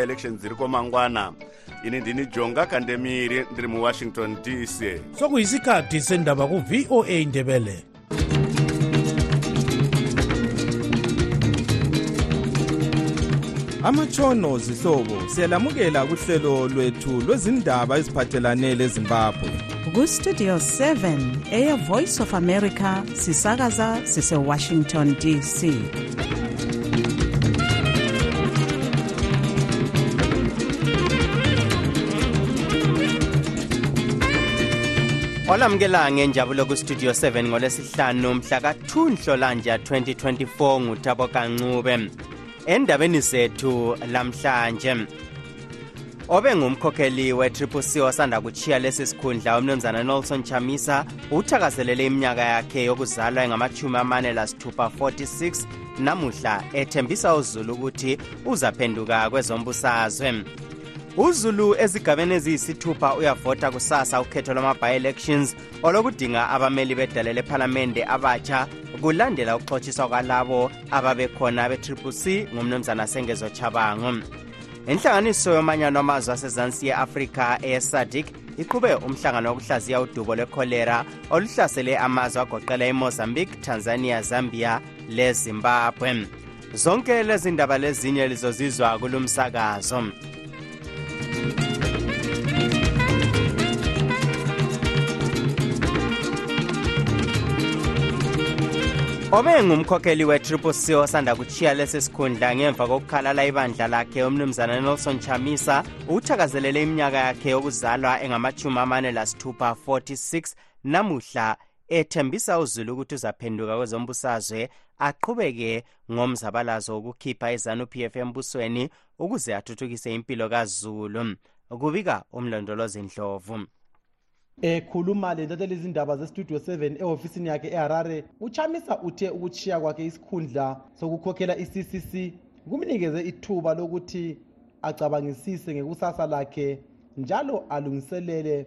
elections dziri komangwana ini ndini jonga kandemiri ndiri muwashington dc sokuyisikhathi sendaba ku-voa indebele amatshono zihlobo siyalamukela kuhlelo lwethu lwezindaba eziphathelane lezimbabwe. Kustudio 7 eya voice of america sisakaza sisewashington dc olamukela ngenjabulo kustudio 7 ngolesihlanu mhla ka-2 nhlolanja 2024 ngutabo kancube endabeni zethu lamhlanje obe ngumkhokheli we-triple c osanda kuchiya lesi sikhundla umnumzana nelson chamisa uthakazelele iminyaka yakhe yokuzalwa engamachumi amane lasithupha 46 namuhla ethembisa uzulu ukuthi uzaphenduka kwezombusazwe. Uzulu ezigabeni eziyisithupha uyavota kusasa ukhetho lwama-bi-elections olokudinga abameli bedale lephalamende abatsha kulandela ukuxotshiswa kwalabo ababekhona be-triple c ngumnumzana sengezo chabango inhlanganiso yomanyano amazwe asezansi ye-afrika eyesadik iqhube umhlangano wokuhlaziya udubo lwekholera oluhlasele amazwe agoqela imozambique tanzania zambia lezimbabwe. Zonke lezi ndaba lezinye lizozizwa kulumsakazo obe ngumkhokheli we-triple c osanda kuchiya lesi sikhundla ngemva kokukhalala ibandla lakhe umnumzana nelson chamisa uthakazelele iminyaka yakhe yokuzalwa engamachumi amane lasithupha 46 namuhla ethembisa uzulu ukuthi uzaphenduka kwezombusazwe aqhubeke ngomzabalazo wokukhipha izanup f embusweni ukuze athuthukise impilo kazulu. Kubika umlondolozi ndlovu. Ekhuluma lentatheli izindaba zestudio 7 ehofisini yakhe eharare uchamisa uthe ukuchiya kwakhe isikhundla sokukhokhela i-ccc kumnikeze ithuba lokuthi acabangisise ngekusasa lakhe njalo alungiselele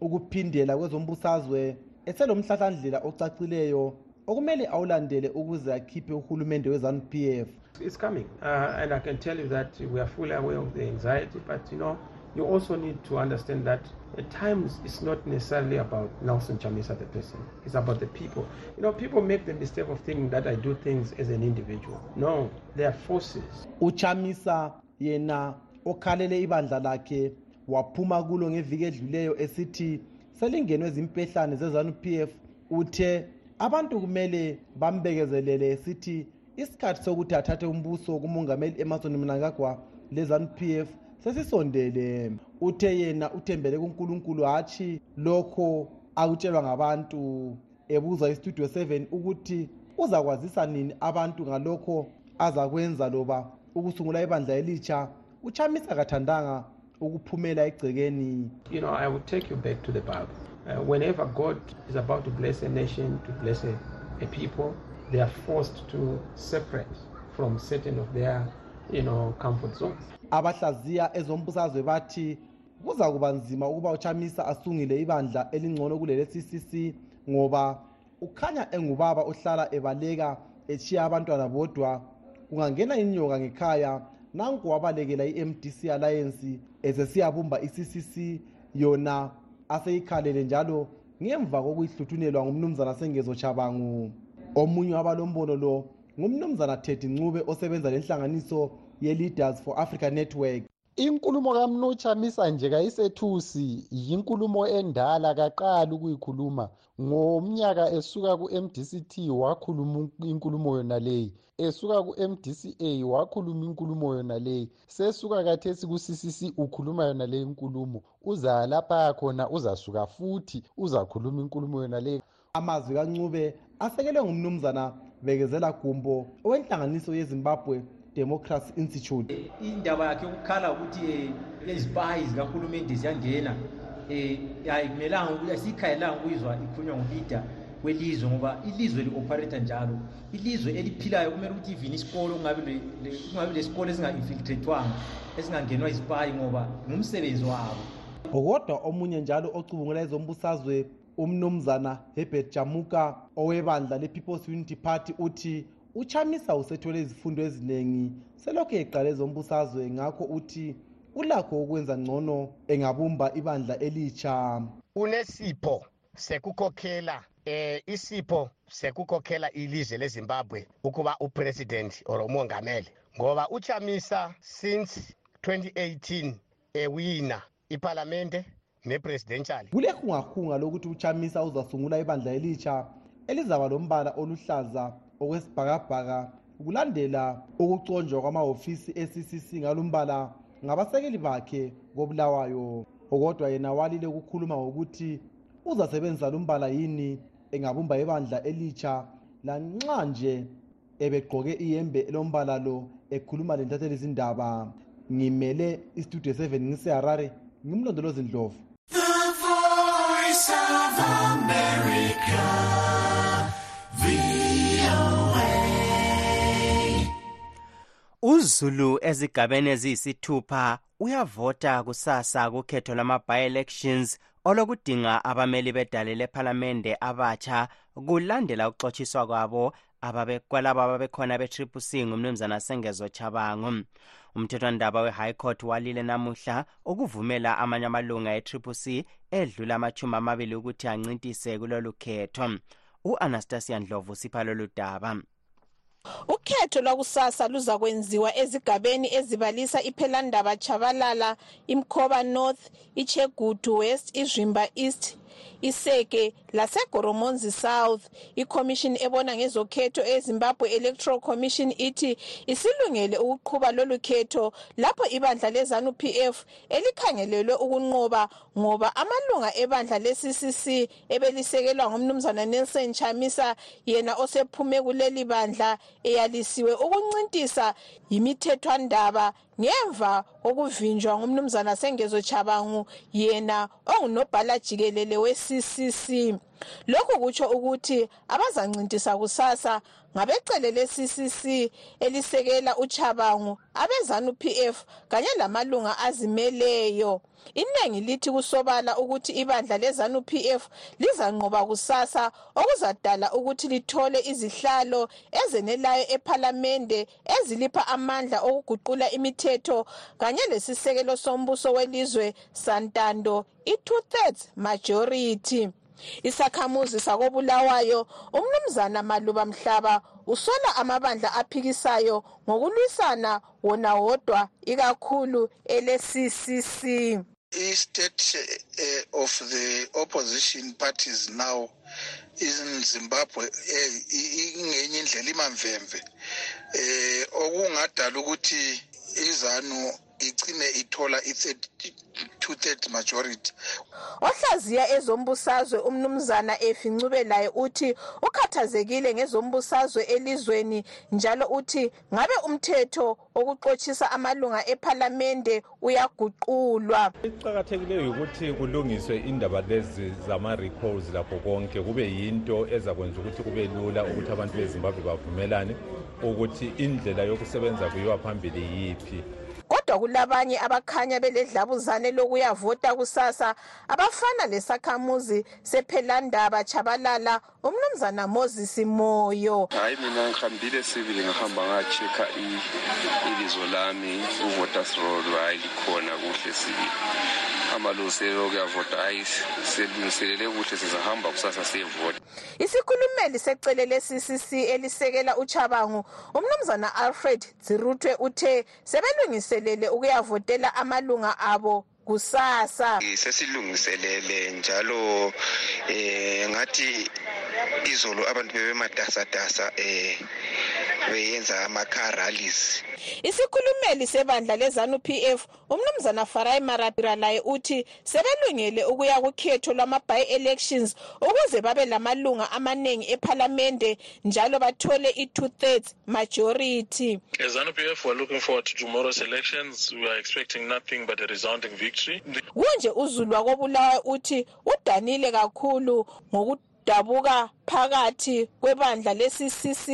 ukuphindela kwezombusazwe. Eselomhlahlandlela ocacileyo okumele awulandele ukuze akhiphe uhulumende we-zanup f It's coming, uh, and I can tell you that we are fully aware of the anxiety, but you know, you also need to understand that at times it's not necessarily about Nelson Chamisa the person. It's about the people. You know, people make the mistake of thinking that I do things as an individual. No, they are forces. uchamisa yena okhalele ibandla lakhe waphuma kulo ngeviki edluleyo esithi selingenwe zimpehlane zezanup f. Uthe abantu kumele bambekezelele esithi isikhathi sokuthi athathe umbuso kumongameli emerson mnangagwa lezanup f sesisondele. Uthe yena uthembele kunkulunkulu hatshi lokho akutshelwa ngabantu. Ebuza istudio 7 ukuthi uzakwazisa nini abantu ngalokho azakwenza loba ukusungula ibandla elitsha uchamisa kathandanga ukuphumela egcekeni You know, I would take you back to the Bible. Uh, whenever God is about to bless a nation, to bless a, a people, they are forced to separate from certain of their, you know, comfort zones. abahlaziya ezombusazwe bathi kuza kuba nzima ukuba uchamisa asungile ibandla elingcono kulele ccc ngoba ukhanya engubaba ohlala ebaleka eshiya abantwana bodwa kungangena inyoka ngekhaya nanku wabalekela i-mdc alliance esesiyabumba i-ccc yona aseyikhalele njalo ngemva kokuyihluthunelwa ngumnumzana sengezo chabangu omunye wabalombono lo ngumnumzana teddy ncube osebenza lenhlanganiso ye-leaders for africa network. Inkulumo kamnochamisa nje kayisethusi yinkulumo endala kaqali ukuyikhuluma ngomnyaka esuka ku-mdct wakhuluma inkulumo yona leyi esuka ku-mdca wakhuluma inkulumo yona leyi sesuka kathesi ku-ccc ukhuluma yona leyi nkulumo. Uza lapha khona uzasuka futhi uzakhuluma inkulumo yona leyi amazwi kancube asekelwe ngumnumzana bekezela gumbo owenhlanganiso yezimbabwe. Democracy institute. Indaba yakhe ukukhala ukuthi um izipayi zikahulumende ziyangena. Um ayikumelanga ukuthi asiyikhayelanga ukuyizwa ikhulunywa ngulida welizwe ngoba ilizwe li-operator njalo. Ilizwe eliphilayo kumele ukuthi even isikolo kungabi lesikolo esinga-infiltratwanga esingangenwa izipayi ngoba ngumsebenzi wabo. Kodwa omunye njalo ocubungula ezombusazwe umnumzana herbert jamuka owebandla le-people's unity party uthi uchamisa usethole izifundo eziningi. Selokhu eqale ezombusazwe ngakho uthi ulakho ukwenza ngcono engabumba ibandla elitsha. Unesipho sekukhokhela eh isipho sekukhokhela ilizwe leZimbabwe ukuba upresident or umongameli. Ngoba uchamisa since 2018 ewina iparlamente nepresidential. Kulehungahunga lokuthi uchamisa uzasungula ibandla elitsha elizaba lombala oluhlaza okwesibhakabhaka kulandela ukuconjwa kwamahhovisi e-ccc ngalumbala ngabasekeli bakhe kobulawayo. Kodwa yena walile ukukhuluma ngokuthi uzasebenzisa lumbala yini engabumba ibandla elitsha lanxa nje ebegqoke iyembe elombala lo ekhuluma lentatheli izindaba ngimele istudio 7 ngiseharare ngimlondolozi ndlovu. Uzulu ezigabeni eziyisithupha uyavota kusasa kukhetho lama-by-elections olokudinga abameli bedale lephalamende abatsha kulandela ukuxotshiswa kwabo kwalabo ababekhona be-triple c ngumnumzana sengezo chabango umthethwandaba we-high court walile namuhla ukuvumela amanye amalunga e-triple c edlula amachumi amabili ukuthi ancintise kulolu khetho. U-anastasia ndlovu sipha lolu daba. Ukhetho lwakusasa luzakwenziwa ezigabeni ezibalisa iphelandaba chabalala imkhoba north ichegudu west izvimba east iseke lasegoromonzi south. Ikhomishini ebona ngezokhetho ezimbabwe electoral commission ithi isilungele ukuqhuba lolu khetho lapho ibandla lezanu p f elikhangelelwe ukunqoba ngoba amalunga ebandla le-ccc ebelisekelwa ngumnumzana nelson chamisa yena osephume kuleli bandla eyalisiwe ukuncintisa yimithethwandaba ngemva kokuvinjwa ngumnumzana sengezo chabangu yena ongunobhala jikelele we-ccc lokhu kutsho ukuthi abazancintisa kusasa ngabecele le-ccc elisekela uchabangu abezanu pf kanye lamalunga azimeleyo. Iningi lithi kusobala ukuthi ibandla lezanu pf lizanqoba kusasa okuzadala ukuthi lithole izihlalo ezenelayo ephalamende ezilipha amandla okuguqula imithetho kanye lesisekelo sombuso welizwe santando i-two-thirds majority. Isakhamuzi sakobulawayo umnumzana maluba mhlaba usola amabandla aphikisayo ngokulwisana wona wodwa ikakhulu ele-ccc i-state uh, of the opposition parties now in zimbabwe ingenye indlela imamvemve. Eh okungadala ukuthi izanu igcine ithola i-two-third majority. Ohlaziya ezombusazwe umnumzana efincube laye uthi ukhathazekile ngezombusazwe elizweni njalo uthi ngabe umthetho wokuxotshisa amalunga ephalamende uyaguqulwa? Iqakathekileyo ukuthi kulungiswe indaba lezi zama-recalls lakho konke. Kube yinto ezakwenza ukuthi kube lula ukuthi abantu bezimbabwe bavumelane ukuthi indlela yokusebenza kuyiwa phambili yiphi kodwa kulabanye abakhanya beledlabuzane lokuyavota kusasa abafana lesakhamuzi sephelandaba chabalala umnumzana moses moyo. Hayi mina ngihambile sibili ngahamba ngachekha ibizo lami uvoters roll hayi likhona kuhle sibili amalungiselelo okuyavota hayi selungiselele kuhle sizahamba kusasa siyevota. Isikhulumeli secele le-ccc elisekela uchabangu umnumzana alfred dziruthwe uthe sebelungiselele ukuyavotela amalunga abo kusasa sesilungiselele njalo eh ngathi izolo abantu bebematasatasa eh beyenza ama-car rallies isikhulumeli sebandla lezanu pf umnumzana farai marapira laye uthi sebelungele ukuya kukhetho lwama-by-elections ukuze babe lamalunga amaningi ephalamende njalo bathole i-two-thirds majority As ZANU-PF, we're looking forward to tomorrow's elections. We are expecting nothing but a resounding victory. Kunje uzulu wakobulawayo uthi udanile kakhulu ngokudabuka phakathi kwebandla le-ccc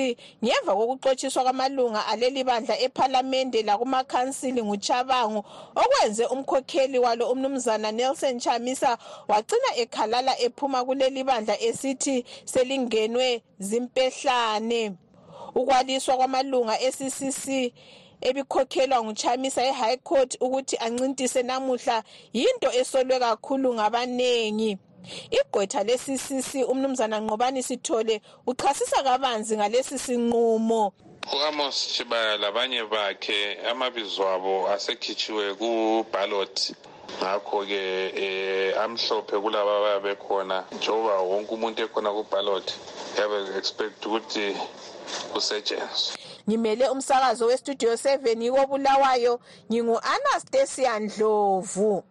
ngemva kokuxotshiswa kwamalunga aleli bandla ephalamende lakumakhansili nguchabangu okwenze umkhokheli walo umnumzana nelson chamisa wagcina ekhalala ephuma kuleli bandla esithi selingenwe zimpehlane. Ukwaliswa kwamalunga e-ccc ebikhokhelwa nguchamisa e-high court ukuthi ancintise namuhla yinto esolwe kakhulu ngabanengi. Igqwetha le-ccc umnumzana nqobani sithole uchasisa kabanzi ngalesi sinqumo. U-amos chibaya labanye bakhe amabizo abo asekhitshiwe kubhalot ngakho-ke um amhlophe kulaba abayabe bekhona njengoba wonke umuntu ekhona kubhalot yabe expect ukuthi kusetshenzwe. Ngimele umsakazo westudio 7 yiko bulawayo ngingu-anastasia ndlovu.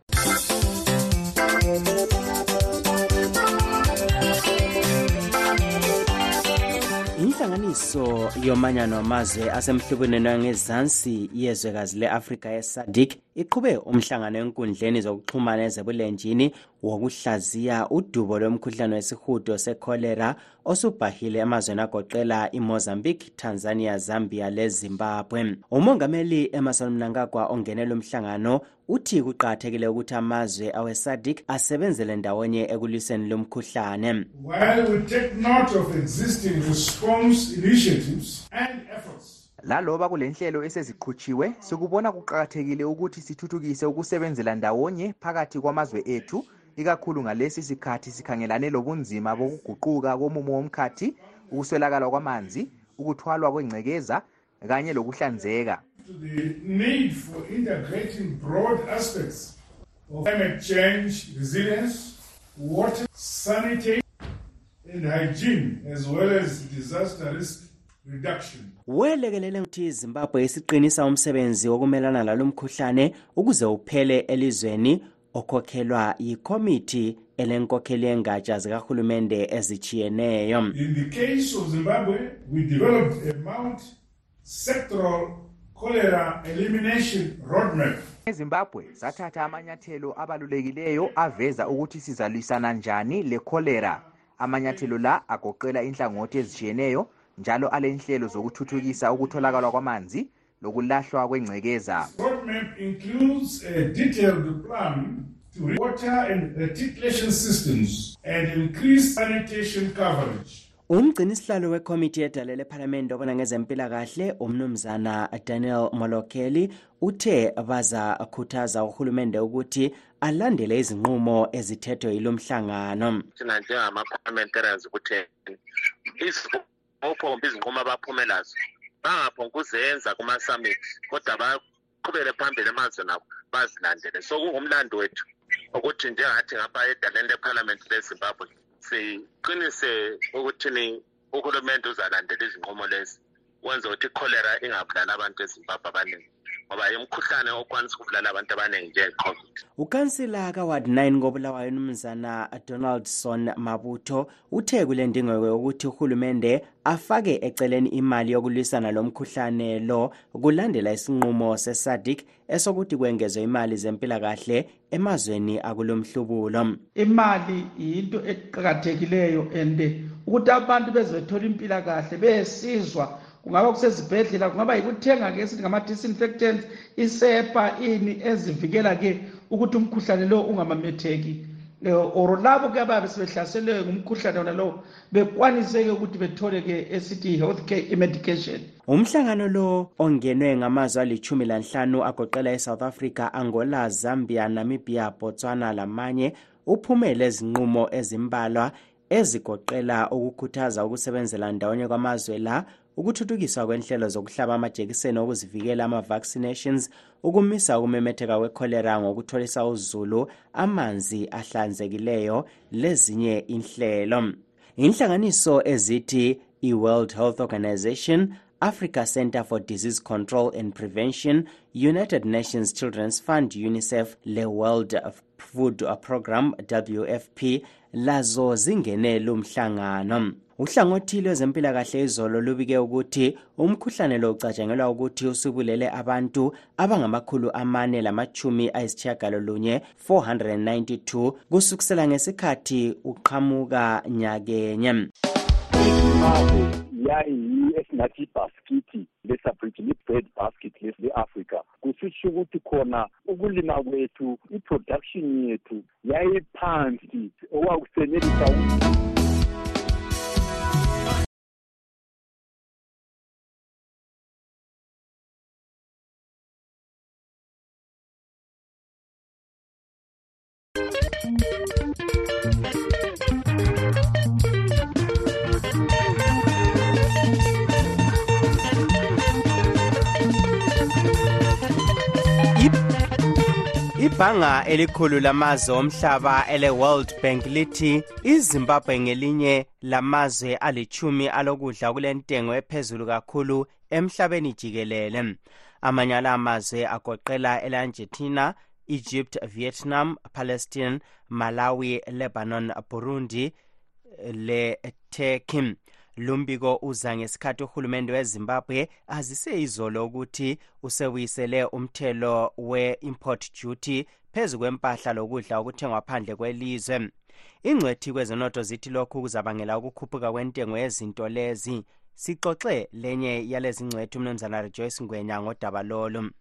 Inhlanganiso yomanyano wamazwe asemhlubuneni wangezansi yezwekazi le-afrika yesadik iqhube umhlangano enkundleni zokuxhumana ezebulenjini wokuhlaziya udubo lwemkhuhlane wesihudo sekholera osubhahile emazweni agoqela imozambique tanzania zambia lezimbabwe. Umongameli emerson mnangagwa ongenela umhlangano uthi kuqakathekile ukuthi amazwe awesadik asebenzele ndawonye ekulwiseni lumkhuhlane While we take note of existing response initiatives and efforts, laloba kulenhlelo eseziqhutshiwe sikubona kuqakathekile ukuthi sithuthukise ukusebenzela ndawonye phakathi kwamazwe ethu ikakhulu ngalesi sikhathi sikhangelane lobunzima bokuguquka komumo womkhathi ukuswelakala kwamanzi ukuthwalwa kwengcekeza kanye lokuhlanzeka to the need for integrating broad aspects of climate change resilience, water, sanitation, and hygiene, as well as disaster risk reduction. welekelele ukuthi izimbabwe isiqinisa umsebenzi wokumelana lalo mkhuhlane ukuze uphele elizweni okhokhelwa yikhomithi elenkokheli yengatsha zikahulumende ezitshiyeneyo In the case of Zimbabwe, we developed a Mount sectoral cholera elimination roadmap. ezimbabwe sathatha amanyathelo abalulekileyo aveza ukuthi sizalwisana njani lekholera amanyathelo la agoqela inhlangothi ezishiyeneyo njalo alenhlelo zokuthuthukisa ukutholakala kwamanzi lokulahlwa kwengcekeza Roadmap includes a detailed plan to re- water and reticulation systems and increase sanitation coverage. umgcinisihlalo wekhomithi yedala lephalamende obona ngezempilakahle umnumzana daniel molokeli uthe bazakhuthaza uhulumende ukuthi alandele izinqumo ezithethwe yilo mhlangano thina njengama-parliamentarians kutheni iziphophombi izinqumo abaphume lazo bangaphonguzenza kuma-summit kodwa baqhubele phambili emazweni abo bazilandele. So kungumlando wethu ukuthi njengathi ngapha edaleni lephalamenti lezimbabwe siqinise ukuthini uhulumende uzalandela izinqumo lezi wenza ukuthi ikholera ingabulali abantu ezimbabwe abaningi. Ngoba imkhuhlane okwanisa ukubulala abantu abaningi njenge-covid ukansila kaward 9 kobulawayo umnumzana donaldson mabutho uthe kule ndingeko yokuthi uhulumende afake eceleni imali yokulwisana lo mkhuhlane lo kulandela isinqumo sesadik esokuthi kwengezwe imali zempilakahle emazweni akulomhlubulo. Imali yinto eqakathekileyo and ukuthi abantu bezothola impilakahle beyesizwa kungaba kusezibhedlela kungaba yikuthenga-ke esithi ngama-disinfectants isepa ini ezivikela-ke ukuthi umkhuhlane lo ungamametheki Eh, or labo ke ababe sebehlaselwe ngumkhuhlane wona lowo bekwanise-ke ukuthi bethole-ke esithi health care i-medication. Umhlangano lo ongenwe ngamazwe alithumi lanhlanu agoqela esouth africa angola zambia namibia botswana lamanye uphumele ezinqumo ezimbalwa ezigoqela ukukhuthaza ukusebenzela ndawonye kwamazwe la ukuthuthukiswa kwenhlelo zokuhlaba amajekiseni okuzivikela ama-vaccinations ukumisa ukumemetheka kwekholera ngokutholisa uzulu amanzi ahlanzekileyo lezinye inhlelo. Inhlanganiso ezithi i-world health organization africa center for disease control and prevention united nations children's fund unicef le-world food program wfp lazo zingene lumhlangano uhlangothi lwezempilakahle izolo lubike ukuthi umkhuhlane lo ucatshangelwa ukuthi usubulele abantu abangamakhulu amane lamachumi ayisitshiyagalolunye 492 kusukisela ngesikhathi uqhamuka nyakenye. Yayi esingathi ibhaskithi lesabridge li-bread basket lesi le-africa kusitsho ukuthi khona ukulima kwethu i-production yethu yayiphansi okwakusenelisa ibhanga elikhulu lamazwe omhlaba ele-world bank lithi izimbabwe ngelinye lamazwe alichumi alokudla kulentengo ephezulu kakhulu emhlabeni jikelele. Amanye ala mazwe agoqela elangetina egypt vietnam palestine malawi lebanon burundi leturkey lumbiko uza ngesikhathi uhulumende wezimbabwe azise izolo ukuthi usebuyisele umthelo we-import duty phezu kwempahla lokudla okuthengwa phandle kwelizwe. Ingcwethi kwezenotho zithi lokhu kuzabangela ukukhuphuka kwentengo yezinto lezi. Sixoxe lenye yalezi ngcwethi umnumzana rejoyce ngwenya ngodaba lolu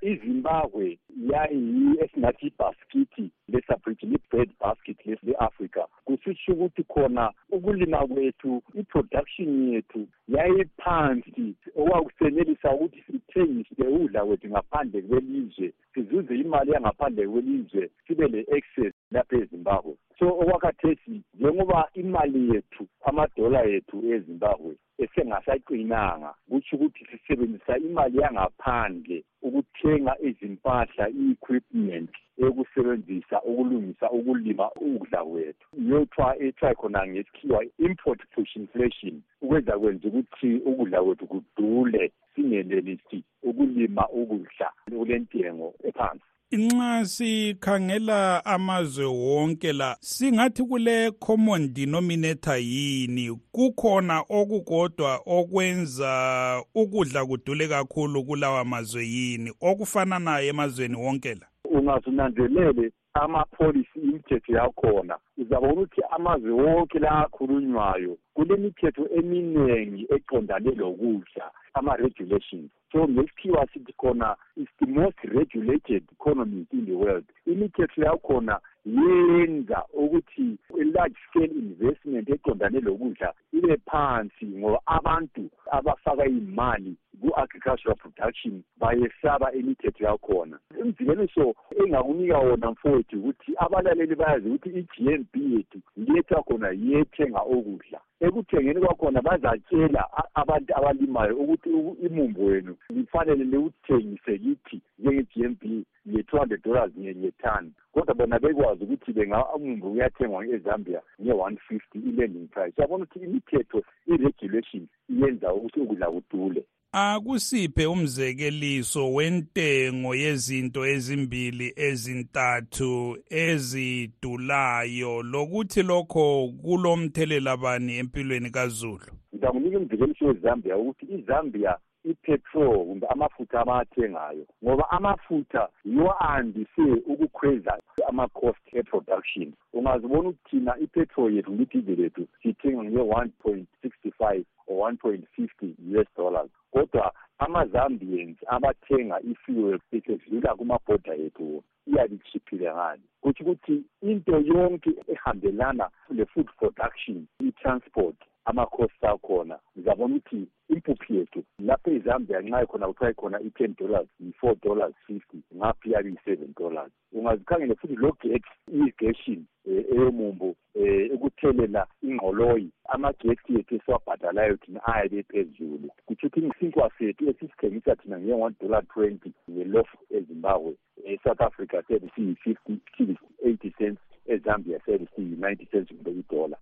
izimbabwe yayiyi esingathi ibhaskithi lesabridge li-bread basket le-africa kusitsho ukuthi khona ukulima kwethu i-production yethu yayiphansi okwakusenelisa ukuthi sithengise ukudla kwethu ngaphandle kwelizwe sizuze imali yangaphandle kwelizwe sibe le-access lapha ezimbabwe. So okwakhathesi njengoba imali yethu amadola yethu ezimbabwe esengasaqinanga kutsho ukuthi sisebenzisa imali yangaphandle ukuthenga izimpahla i-equipment eyokusebenzisa ukulungisa ukulima ukudla kwethu. Yothiwa ethiwa khona ngesikhiwa import push inflation ukwenza kwenza ukuthi ukudla kwethu kudule singenelisi ukulima ukudla kulentengo ephansi. Nxa sikhangela amazwe wonke la singathi kule common denominator yini? Kukhona okukodwa okwenza ukudla kudule kakhulu kulawa mazwe yini okufananayo emazweni wonke la? Ungazunanzelele amapolisi imithetho yakhona. Uzabona ukuthi amazwe wonke la akhulunywayo kulemithetho eminingi eqondane lokudla ama-regulations. So ngesikhiwa sithi khona is the most regulated economies in the world. Imithetho yakhona yenza ukuthi i-large scale investment eqondane lokudla ibe phansi ngoba abantu abafaka iy'mali ku-agricultural production bayesaba imithetho yakhona. Umzekeliso engakunika wona mfowethu ukuthi abalaleli bayazi ukuthi i-g m b yethu yethu khona yethenga ukudla. Ekuthengeni kwakhona bazatshela abantu abalimayo ukuthi imumbu wenu lifanele liwuthengise kithi njenge-g m b nge-two hundred dollars ngethani kodwa bona bekwazi ukuthi umumbu uyathengwa ezambia nge-one fifty i-landing price. Uyabona ukuthi imithetho i-regulation iyenza ukuthi ukudla kudule. Akusiphe umzekeliso wentengo yezinto ezimbili ezintathu ezidulayo. Lokuthi lokho kulomthelela bani empilweni kazulu? Ngizakunika umzekeliso wezambia ukuthi izambia ipetrol kumbe amafutha abathengayo ngoba amafutha yiwo andise ukukhweza ama-cost e-production ungazibona ukuthi thina ipetrol yethu ngidizeli yethu sithenga nge-one point sixty five or one point fifty US dollars. Kodwa ama-zambians abathenga i-fuel isedlula kumabhoda yethu iyabe ichiphile ngani? Kutsho ukuthi into yonke ehambelana le-food production i-transport ama-cost akhona. Ngizabona ukuthi impuphu yethu lapho ezambia nxa khona kuthiwa khona i-ten dollars yi-four dollars fifty ngapha iyabe yi-seven dollars. Ungazikhangele futhi lo get irrigation um eyomumbu um ukuthelela ingqoloyi. Amagesi yethu esiwabhadalayo thina ayabe ephezulu. Kutsho ukuthi isinkwa sethu esisithengisa thina nge-one dollar twenty ngelof ezimbabwe e-south africa sebe siyi-fifty siyi-eighty cents ezambia sebe siyi-ninety cents kumbe idola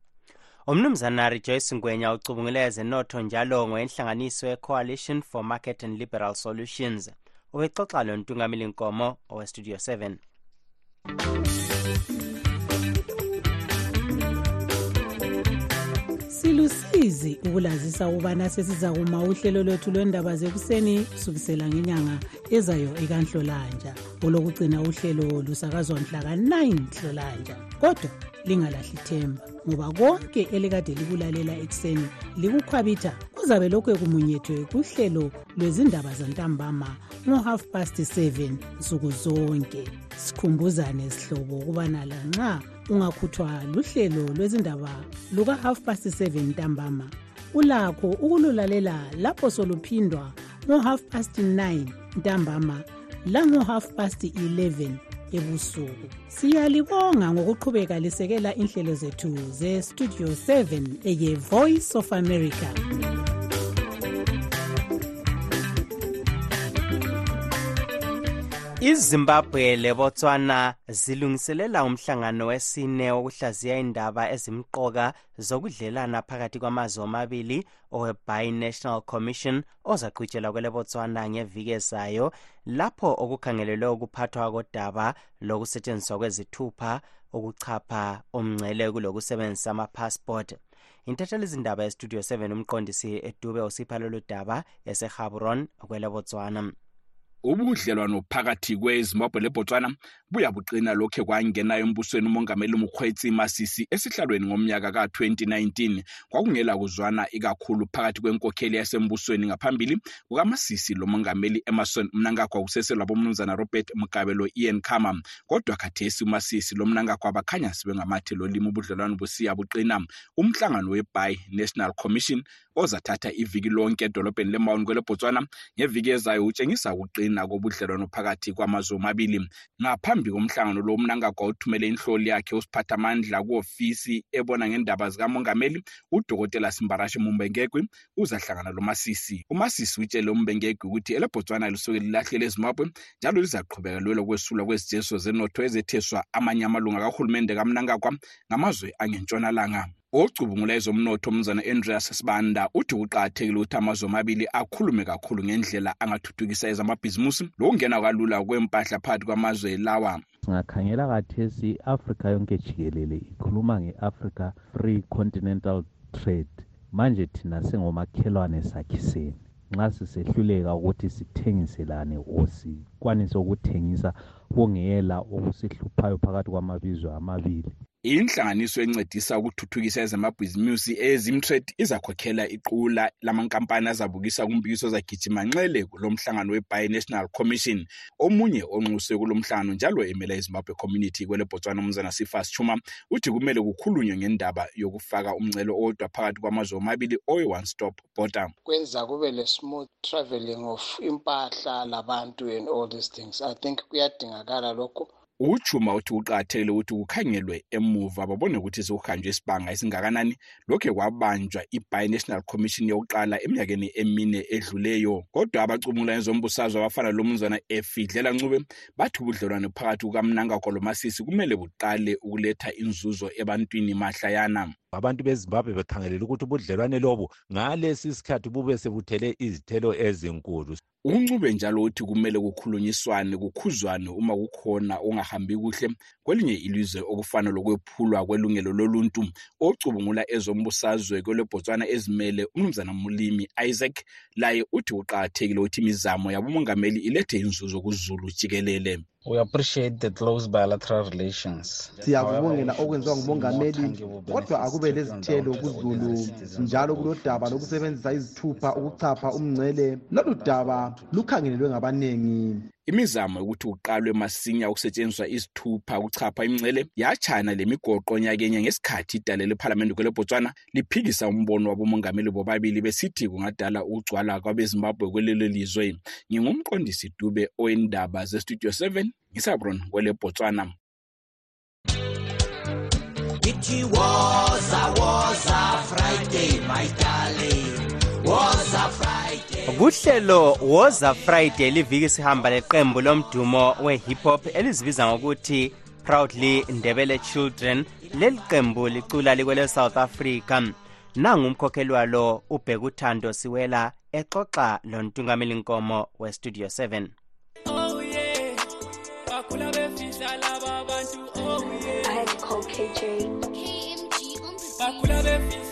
umnumzana rejoyce ngwenya ucubungule ezenotho njalo ngoyenhlanganiso ye-coalition for market and liberal solutions. Ubexoxa lo ntungameli nkomo owestudio 7 silusizi ukulazisa ukubana sesiza kuma uhlelo lwethu lwendaba zekuseni kusukisela ngenyanga ezayo ikanhlolanja. Olokugcina uhlelo lusakazwa mhla ka-9 nhlolanja. Kodwa lingalahli themba ngoba konke elikade likulalela ekuseni likukhwabitha kuzabe lokhu ekumunyethwe kuhlelo lwezindaba zantambama ngo-half past 7 nsuku zonke. Sikhumbuzane sihlobo ukubana lanxa ungakhuthwa luhlelo lwezindaba luka-half past 7 ntambama ulakho ukululalela lapho soluphindwa ngo-half past 9 ntambama lango-half past 11 ebusuku. Siyalibonga ngokuqhubeka lisekela inhlelo zethu ze-studio 7 eye-voice of america. Izimbabwe lebotswana zilungiselela umhlangano wesine wokuhlaziya indaba ezimqoka zokudlelana phakathi kwamazwe omabili owe-bi-national commission ozaqhutshelwa kwelebotswana ngeviki ezayo lapho okukhangelelwe ukuphathwa kodaba lokusetshenziswa kwezithupha ukuchapha umngcele kulokusebenzisa amapassport. Intatheli izindaba yestudio 7 umqondisi edube usipha lolu daba esehabron kwelebotswana. Ubudlelwano phakathi kwezimbabwe lebotswana buyabuqina lokhe kwangenayo embusweni umongameli mukhwetsi masisi esihlalweni ngomnyaka ka-2019 kwakungela kuzwana ikakhulu phakathi kwenkokheli yasembusweni ngaphambili kukamasisi lomongameli emerson mnangagwa kuseselwa bomnumzana robert mugabe lo-ian khama. Kodwa khathesi umasisi lomnangagwa bakhanya sebengamathi lolimi ubudlelwano busiya buqina. Umhlangano we-bi national commission ozathatha iviki lonke edolobheni lemaun kwelebotswana ngeviki ezayo utshengisa ukuqina kobudlelwano phakathi kwamazwe omabili. Ngaphambi komhlangano lo umnangagwa uthumele inhloli yakhe usiphathamandla ku-ofisi ebona ngendaba zikamongameli udokotela simbarashe mumbengegwi uzahlangana lomasisi umasisi utshele umbengegwi ukuthi elebotswana lisuke lilahlele ezimbabwe njalo lizaqhubeka lwelo kwesulwa kwezijeso zenotho ezetheswa amanye amalunga kahulumende kamnangagwa ngamazwe angentshonalanga. Ocubungula ezomnotho umzana andreas sibanda uthi kuqakathekile ukuthi amazwe amabili akhulume kakhulu ngendlela angathuthukisa ezamabhizimusi. Lokungena kalula kwempahla phakathi kwamazwe lawa. Singakhangela kathesi i-afrika yonke jikelele ikhuluma nge-africa free continental trade. Manje thina sengomakhelwane sakhiseni nxa sisehluleka ukuthi sithengiselane or sikwanise ukuthengisa kungela okusihluphayo phakathi kwamabizwe amabili. Inhlanganiso encedisa ukuthuthukisa ezamabhizimusi ezimtrade izakhokhela iqula lamankampani azabukisa kumbikiso zagijima nxele kulo mhlangano we-bi-national commission. Omunye onxuswe kulo mhlangano njalo emela izimbabwe community kwelebotswana umzana sifas chuma uthi kumele kukhulunywe ngendaba yokufaka umncelo owodwa phakathi kwamazwe omabili owe-one stop border kwenza kube le-smooth travelling of impahla labantu and all these things. I think kuyadingakala lokho uchuma uthi kuqakathekile ukuthi kukhangelwe emuva babone ukuthi sekuhanjwe isibanga esingakanani. Lokhe kwabanjwa i-bi-national commission yokuqala eminyakeni emine edluleyo. Kodwa abacumula ezombusazwe abafana lomnumzana efidlela ncube bathi ubudlelwane phakathi kukamnangagwa lomasisi kumele buqale ukuletha inzuzo ebantwini mahlayana abantu bezimbabwe bekhangelele ukuthi ubudlelwane lobu ngalesi sikhathi bube sebuthele izithelo ezinkulu. Uncube njalo uthi kumele kukhulunyiswane kukhuzwane uma kukhona ongahambi kuhle kwelinye ilizwe okufana lokwephulwa kwelungelo loluntu. Ocubungula ezombusazwe kwelebotswana ezimele umnumzana mulimi isaac laye uthi kuqakathekile ukuthi imizamo yabomongameli ilethe inzuzo kuzulu jikelele We appreciate the close bilateral relations. siyakubongela okwenziwa ngumongameli kodwa akube lezithelo kuzulu njalo kulodaba lokusebenzisa izithupha ukuchapha umngcele. lolu daba lukhangelelwe ngabanengi imizamo yokuthi kuqalwe masinya ukusetshenziswa izithupha ukuchapha imncele yatshana lemigoqo nyakenye ngesikhathi idale lephalamende kwelebotswana liphikisa umbono wabomongameli bobabili besithi kungadala ukugcwala kwabezimbabwe kwelelo lizwe ngingumqondisi dube owendaba zestudio 7 ngisabron kwelebotswana It was a was a Friday, my darling. Was a Friday. Kuhlelo woza friday liviki sihamba leqembu lomdumo we-hip hop elizibiza ngokuthi proudly ndebele children. Leli qembu licula likwele south africa. Nangumkhokheli walo ubhekuthando siwela exoxa lontungameli nkomo westudio 7 Oh yeah, bakhula befihla laba bantu. Oh yeah. I call KJ. KMG on the Bakhula befihla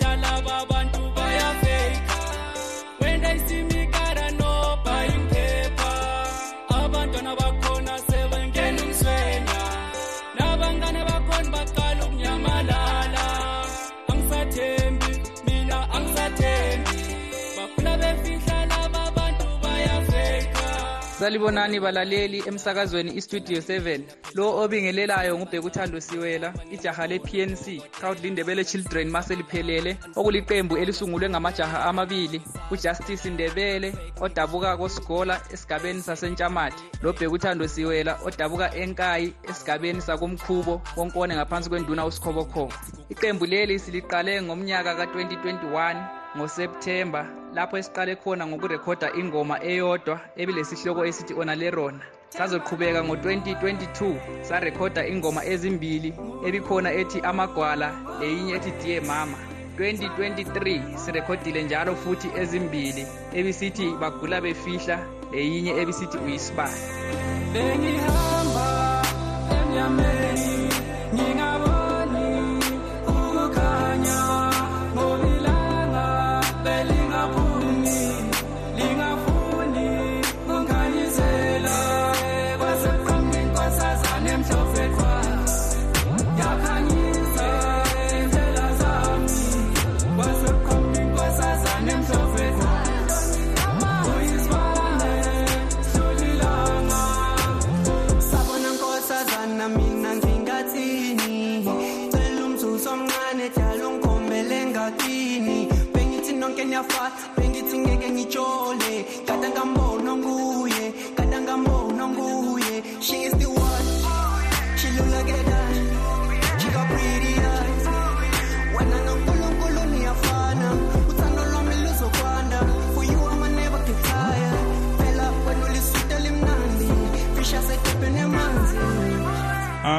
salibonani balaleli emsakazweni istudio 7 lo obingelelayo ngubhekuthando siwela ijaha le-pnc proudly ndebele children maseliphelele okuliqembu elisungulwe ngamajaha amabili ujustice ndebele odabuka kosigola esigabeni sasentshamathe lobhekuthando siwela odabuka enkayi esigabeni sakomkhubo wonkone ngaphansi kwenduna usikhobokhobo iqembu leli siliqale ngomnyaka ka-2021 ngosepthemba lapho esiqale khona ngokurekhoda ingoma eyodwa ebilesihloko esithi ona lerona sazoqhubeka ngo-2022 sarekhoda ingoma ezimbili ebikhona ethi amagwala leyinye ethi diye mama. 2023 sirekhodile njalo futhi ezimbili ebisithi bagula befihla leyinye ebisithi uyisibani bengihamba emnyameni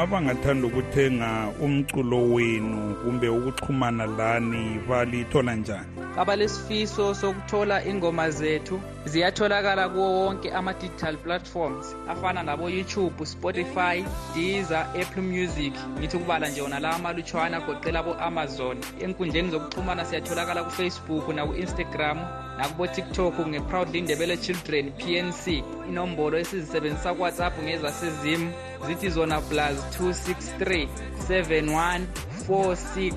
abangathanda ukuthenga umculo wenu kumbe ukuxhumana lani balithola njani? Abalesifiso sokuthola ingoma zethu ziyatholakala kuwo wonke ama-digital platforms afana nabo-youtube spotify deezer apple music. Ngithi ukubala nje wona la amalutshwana agoqela abo-amazon enkundleni zokuxhumana siyatholakala kufacebook naku-instagram nakubo-tiktok nge-proudly ndebele children pnc inombolo esizisebenzisa kuwhatsapp ngezasezim zithi zona plus 263 71 46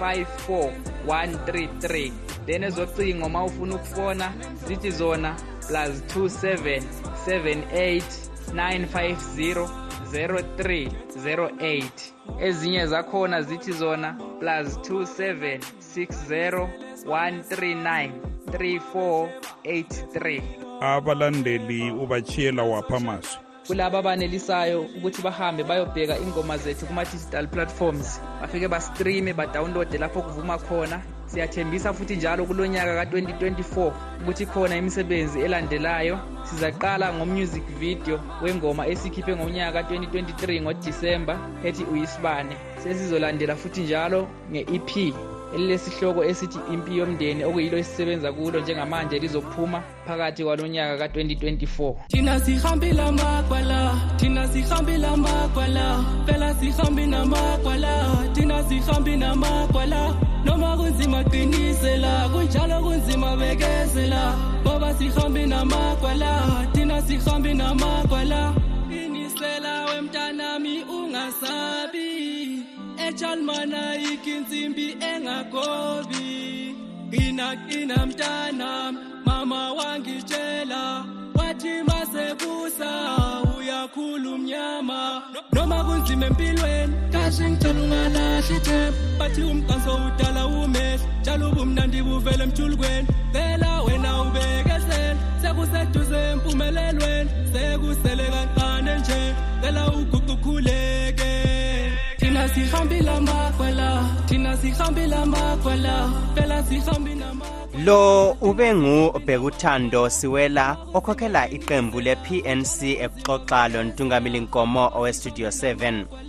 54133 then ezocingo uma ufuna ukufona zithi zona plus 27 78 950 0308 ezinye zakhona zithi zona plus 27 60 139 3483 abalandeli ubachiyela wapha amazwi kulabo abanelisayo ukuthi bahambe bayobheka ingoma zethu kuma-digital platforms bafike bastreame badawunlode lapho kuvuma khona. Siyathembisa futhi njalo kulo nyaka ka-2024 ukuthi khona imisebenzi elandelayo. Sizaqala ngomusic video wengoma esikhiphe ngomnyaka ka-2023 ngodisemba ethi uyisibane. Sesizolandela futhi njalo nge-ep elilesihloko esithi impi yomndeni okuyilo esisebenza kulo njengamanje lizophuma phakathi kwalo nyaka ka-2024 thina sihambile amagwala thina sihambile amagwala phela sihambi namagwala thina sihambi namagwala noma kunzima qinisela kunjalo kunzima bekezela ngoba sihambi namagwala thina sihambi namagwala inisela wemntanami ungasabi. Etshalmana ikinsimbi engagobi qina qina mntanami mama wangitshela. Wathi masekusa uyakhula mnyama noma kunzima empilweni kahle ngicela ungalahli ithemba bathi umqanso udala umehlo njalo ubumnandi buvele emthulukweni cela wena ubekezela sekuseduze empumelelweni sekusele kancane nje cela uguqu ukhuleke thina sihambile amagwala thina sihambile amagwala phela sihambi nama lo ube ngubhekuthando siwela okhokhela iqembu le-pnc ekuxoxa lontungamili nkomo owestudio 7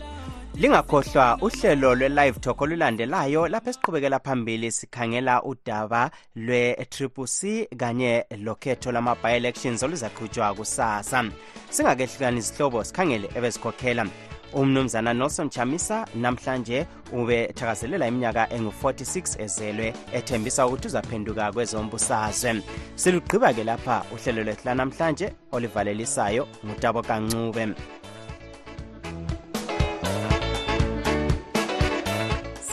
lingakhohlwa uhlelo lwe-live talk olulandelayo lapho esiqhubekela phambili sikhangela udaba lwe-triple c kanye lokhetho lama-bi-elections oluzaqhutshwa kusasa. Singakehlukani izihlobo sikhangele ebezikhokhela. Umnumzana nelson chamisa namhlanje ubethakazelela iminyaka engu-46 ezelwe ethembisa ukuthi uzaphenduka kwezombusazwe. Silugqiba-ke lapha uhlelo lwethu lanamhlanje olivalelisayo ngutabo kancube